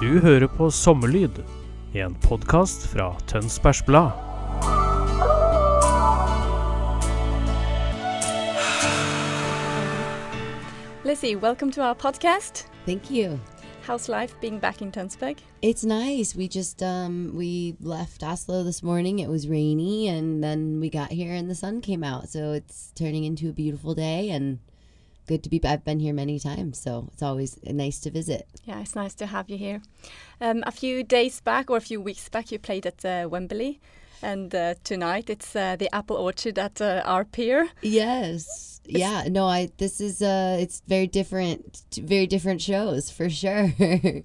Du hører på Sommerlyd, en podkast fra Tønsbergs Blad. Lissie, welcome to our podcast. Thank you. How's life being back in Tønsberg? It's nice. We just um we left Oslo this morning. It was rainy and then we got here and the sun came out. So it's turning into a beautiful day and good to be I've been here many times, so it's always nice to visit. Yeah, it's nice to have you here. Um, a few days back or a few weeks back, you played at uh, Wembley, and uh, tonight it's uh, the Apple Orchard at uh, our pier. Yes. Yeah, no, I this is uh it's very different very different shows for sure.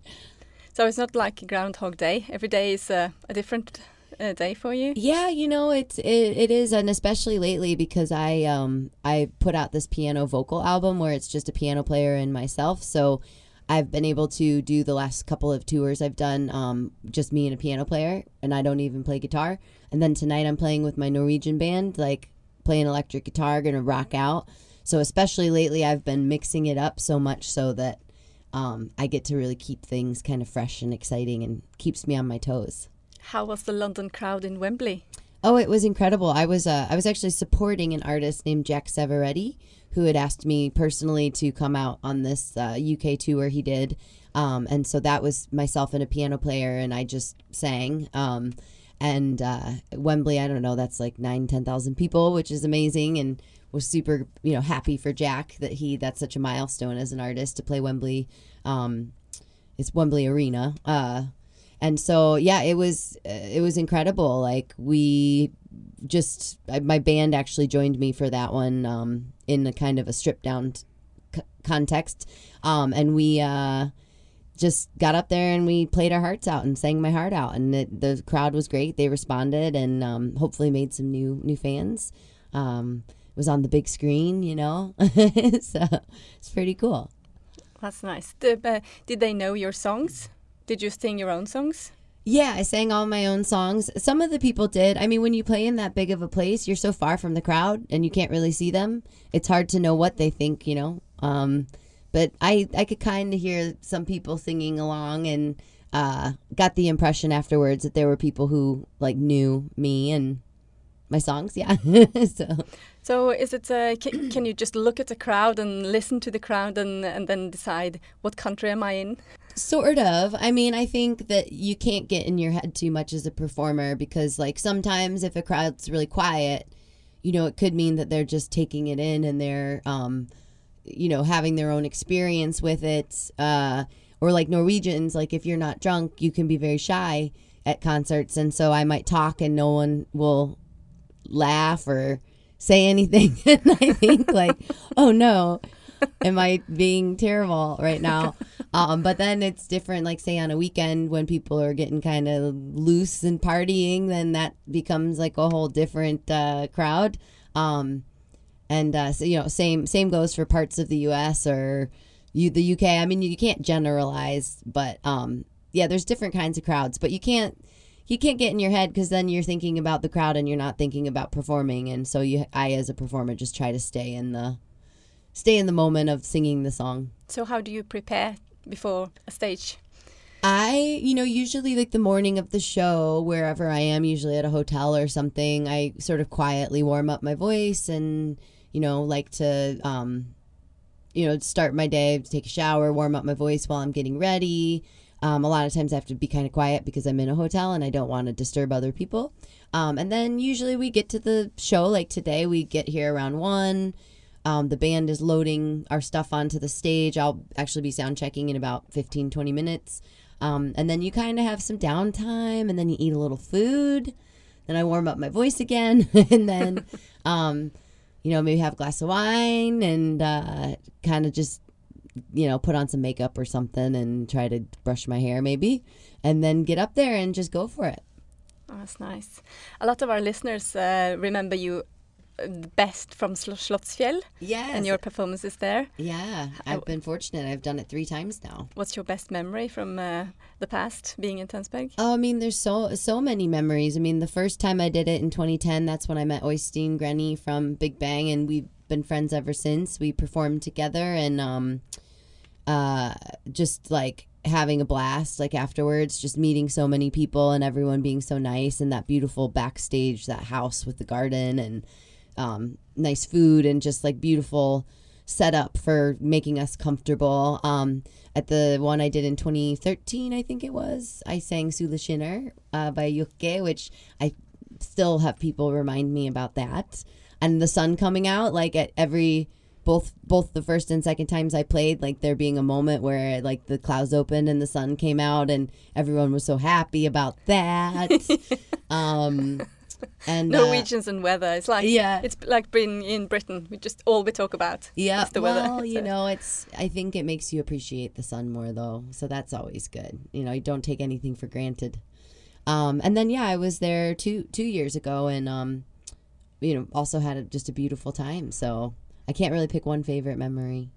So it's not like Groundhog Day. Every day is uh, a different uh, day for you. Yeah, you know it's it, it is, and especially lately because I um I put out this piano vocal album where it's just a piano player and myself. So I've been able to do the last couple of tours I've done um just me and a piano player, and I don't even play guitar. And then tonight I'm playing with my Norwegian band, like playing electric guitar, gonna rock out. So especially lately I've been mixing it up so much so that um, I get to really keep things kind of fresh and exciting and keeps me on my toes. How was the London crowd in Wembley? Oh, it was incredible. I was uh, I was actually supporting an artist named Jack Savoretti who had asked me personally to come out on this uh, UK tour he did, um, and so that was myself and a piano player, and I just sang. Um, and uh, Wembley, I don't know, that's like nine, ten thousand people, which is amazing, and was super, you know, happy for Jack that he that's such a milestone as an artist to play Wembley. Um, it's Wembley Arena. Uh, and so yeah it was it was incredible. Like we just my band actually joined me for that one um, in a kind of a stripped down context. Um, and we uh, just got up there and we played our hearts out and sang my heart out. And it, the crowd was great. They responded and um, hopefully made some new new fans. Um, it was on the big screen you know? So it's pretty cool. That's nice. Did, uh, did they know your songs? Did you sing your own songs? Yeah, I sang all my own songs. Some of the people did. I mean, when you play in that big of a place, you're so far from the crowd and you can't really see them. It's hard to know what they think, you know. Um, but I I could kind of hear some people singing along and uh, got the impression afterwards that there were people who like knew me and my songs. Yeah. so So is it? Uh, can, can you just look at the crowd and listen to the crowd and and then decide what country am I in? Sort of. I mean, I think that you can't get in your head too much as a performer because, like, sometimes if a crowd's really quiet, you know, it could mean that they're just taking it in and they're, um, you know, having their own experience with it. Uh, or like Norwegians, like, if you're not drunk, you can be very shy at concerts. And so I might talk and no one will laugh or say anything. and I think, like, oh no, am I being terrible right now? Um, but then it's different, like, say, on a weekend when people are getting kind of loose and partying, then that becomes like a whole different uh, crowd. Um, and uh, so, you know, same same goes for parts of the U.S. or you, the UK. I mean, you can't generalize, but um, yeah, there's different kinds of crowds, but you can't you can't get in your head because then you're thinking about the crowd and you're not thinking about performing and so you i as a performer just try to stay in the stay in the moment of singing the song So how do you prepare before a stage? i you know usually like the morning of the show wherever i am usually at a hotel or something i sort of quietly warm up my voice and you know like to um you know start my day take a shower warm up my voice while i'm getting ready um, a lot of times I have to be kind of quiet because I'm in a hotel and I don't want to disturb other people. Um, and then usually we get to the show, like today, we get here around one. Um, the band is loading our stuff onto the stage. I'll actually be sound checking in about 15, 20 minutes. Um, and then you kind of have some downtime, and then you eat a little food. Then I warm up my voice again, and then, um, you know, maybe have a glass of wine and uh, kind of just, you know, put on some makeup or something and try to brush my hair maybe, and then get up there and just go for it. Oh, that's nice. A lot of our listeners uh, remember you best from Sl- Slottsfjell Yes. and your performances there. Yeah, I've been fortunate. I've done it three times now. What's your best memory from uh, the past being in Tønsberg? Oh, I mean, there's so so many memories. I mean, the first time I did it in 2010, that's when I met Øystein Greni from Big Bang, and we've been friends ever since. We performed together, and um, uh, just like having a blast. Like afterwards, just meeting so many people and everyone being so nice, and that beautiful backstage, that house with the garden and um, nice food, and just like beautiful setup for making us comfortable. Um, at the one I did in 2013, I think it was, I sang Sola skinner uh, by Jokke, which I still have people remind me about that. And the sun coming out, like at every both both the first and second times I played, like there being a moment where like the clouds opened and the sun came out, and everyone was so happy about that. um, and uh, Norwegians and weather. It's like yeah. it's like being in Britain. We just all we talk about. Yeah, is the well, weather. you So- know, it's. I think it makes you appreciate the sun more, though. So that's always good. You know, you don't take anything for granted. Um, and then yeah, I was there two two years ago, and um, you know, also had a, just a beautiful time. So I can't really pick one favorite memory.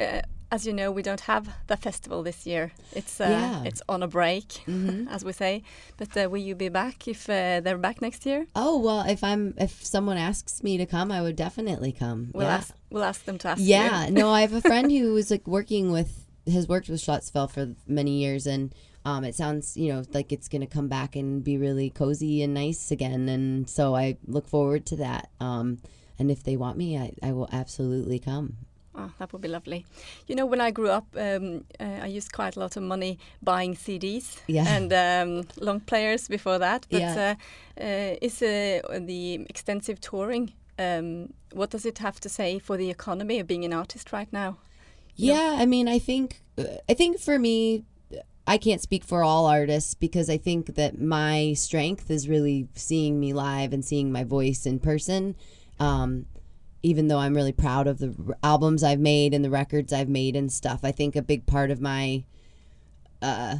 uh, as you know, we don't have the festival this year. It's uh, Yeah. Mm-hmm. it's on a break, as we say. But uh, will you be back if uh, they're back next year? Oh well, if I'm if someone asks me to come, I would definitely come. We'll yeah. ask we'll ask them to ask Yeah, no, I have a friend who was like working with has worked with Slottsfjell for many years, and um, it sounds you know like it's gonna come back and be really cozy and nice again, and so I look forward to that. Um, and if they want me, I, I will absolutely come. Oh, that would be lovely. You know, when I grew up, um, uh, I used quite a lot of money buying CDs Yeah. and um, long players before that. But Yeah. uh, uh, is uh, the extensive touring? Um, what does it have to say for the economy of being an artist right now? Yeah, I mean, I think I think for me, I can't speak for all artists because I think that my strength is really seeing me live and seeing my voice in person. Um, even though I'm really proud of the r- albums I've made and the records I've made and stuff, I think a big part of my uh,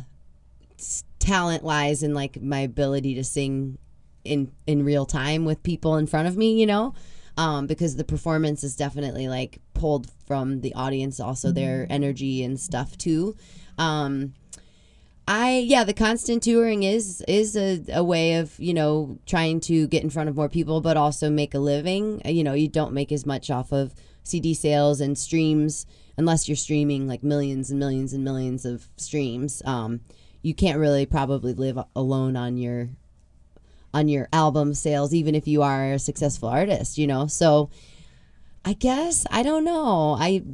s- talent lies in like my ability to sing in in real time with people in front of me, you know, um, because the performance is definitely like pulled from the audience, also their energy and stuff too. Um, I yeah, the constant touring is is a, a way of you know trying to get in front of more people, but also make a living. Uh, You know, you don't make as much off of CD sales and streams unless you're streaming like millions and millions and millions of streams. Um, you can't really probably live alone on your on your album sales, even if you are a successful artist. You know, so I guess I don't know. I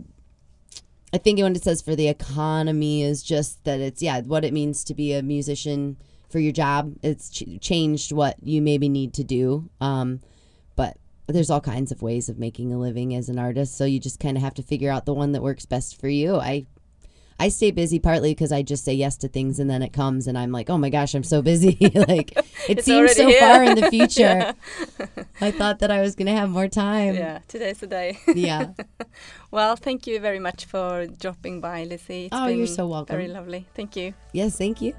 I think when it says for the economy is just that it's yeah what it means to be a musician for your job. It's ch- changed what you maybe need to do. Um, but there's all kinds of ways of making a living as an artist. So you just kind of have to figure out the one that works best for you. I I stay busy partly because I just say yes to things and then it comes and I'm like, oh my gosh, I'm so busy. like it seems so here. far in the future. I thought that I was gonna have more time. Yeah, today's the day. Yeah. well, thank you very much for dropping by, Lissie. It's Oh, you're so welcome. Very lovely. Thank you. Yes, thank you.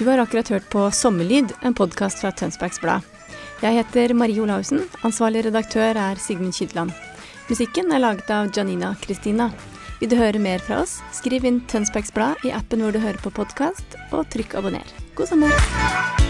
Du har akkurat hørt på Sommerlyd, en podkast fra Tønsbergs Blad. Jeg heter Marie Olaussen. Ansvarlig redaktør er Sigmund Kydland. Musikken er laget av Janina Kristina. Vil du høre mer fra oss, skriv inn Tønsbergs Blad i appen hvor du hører på podkast, og trykk abonner. God sommer!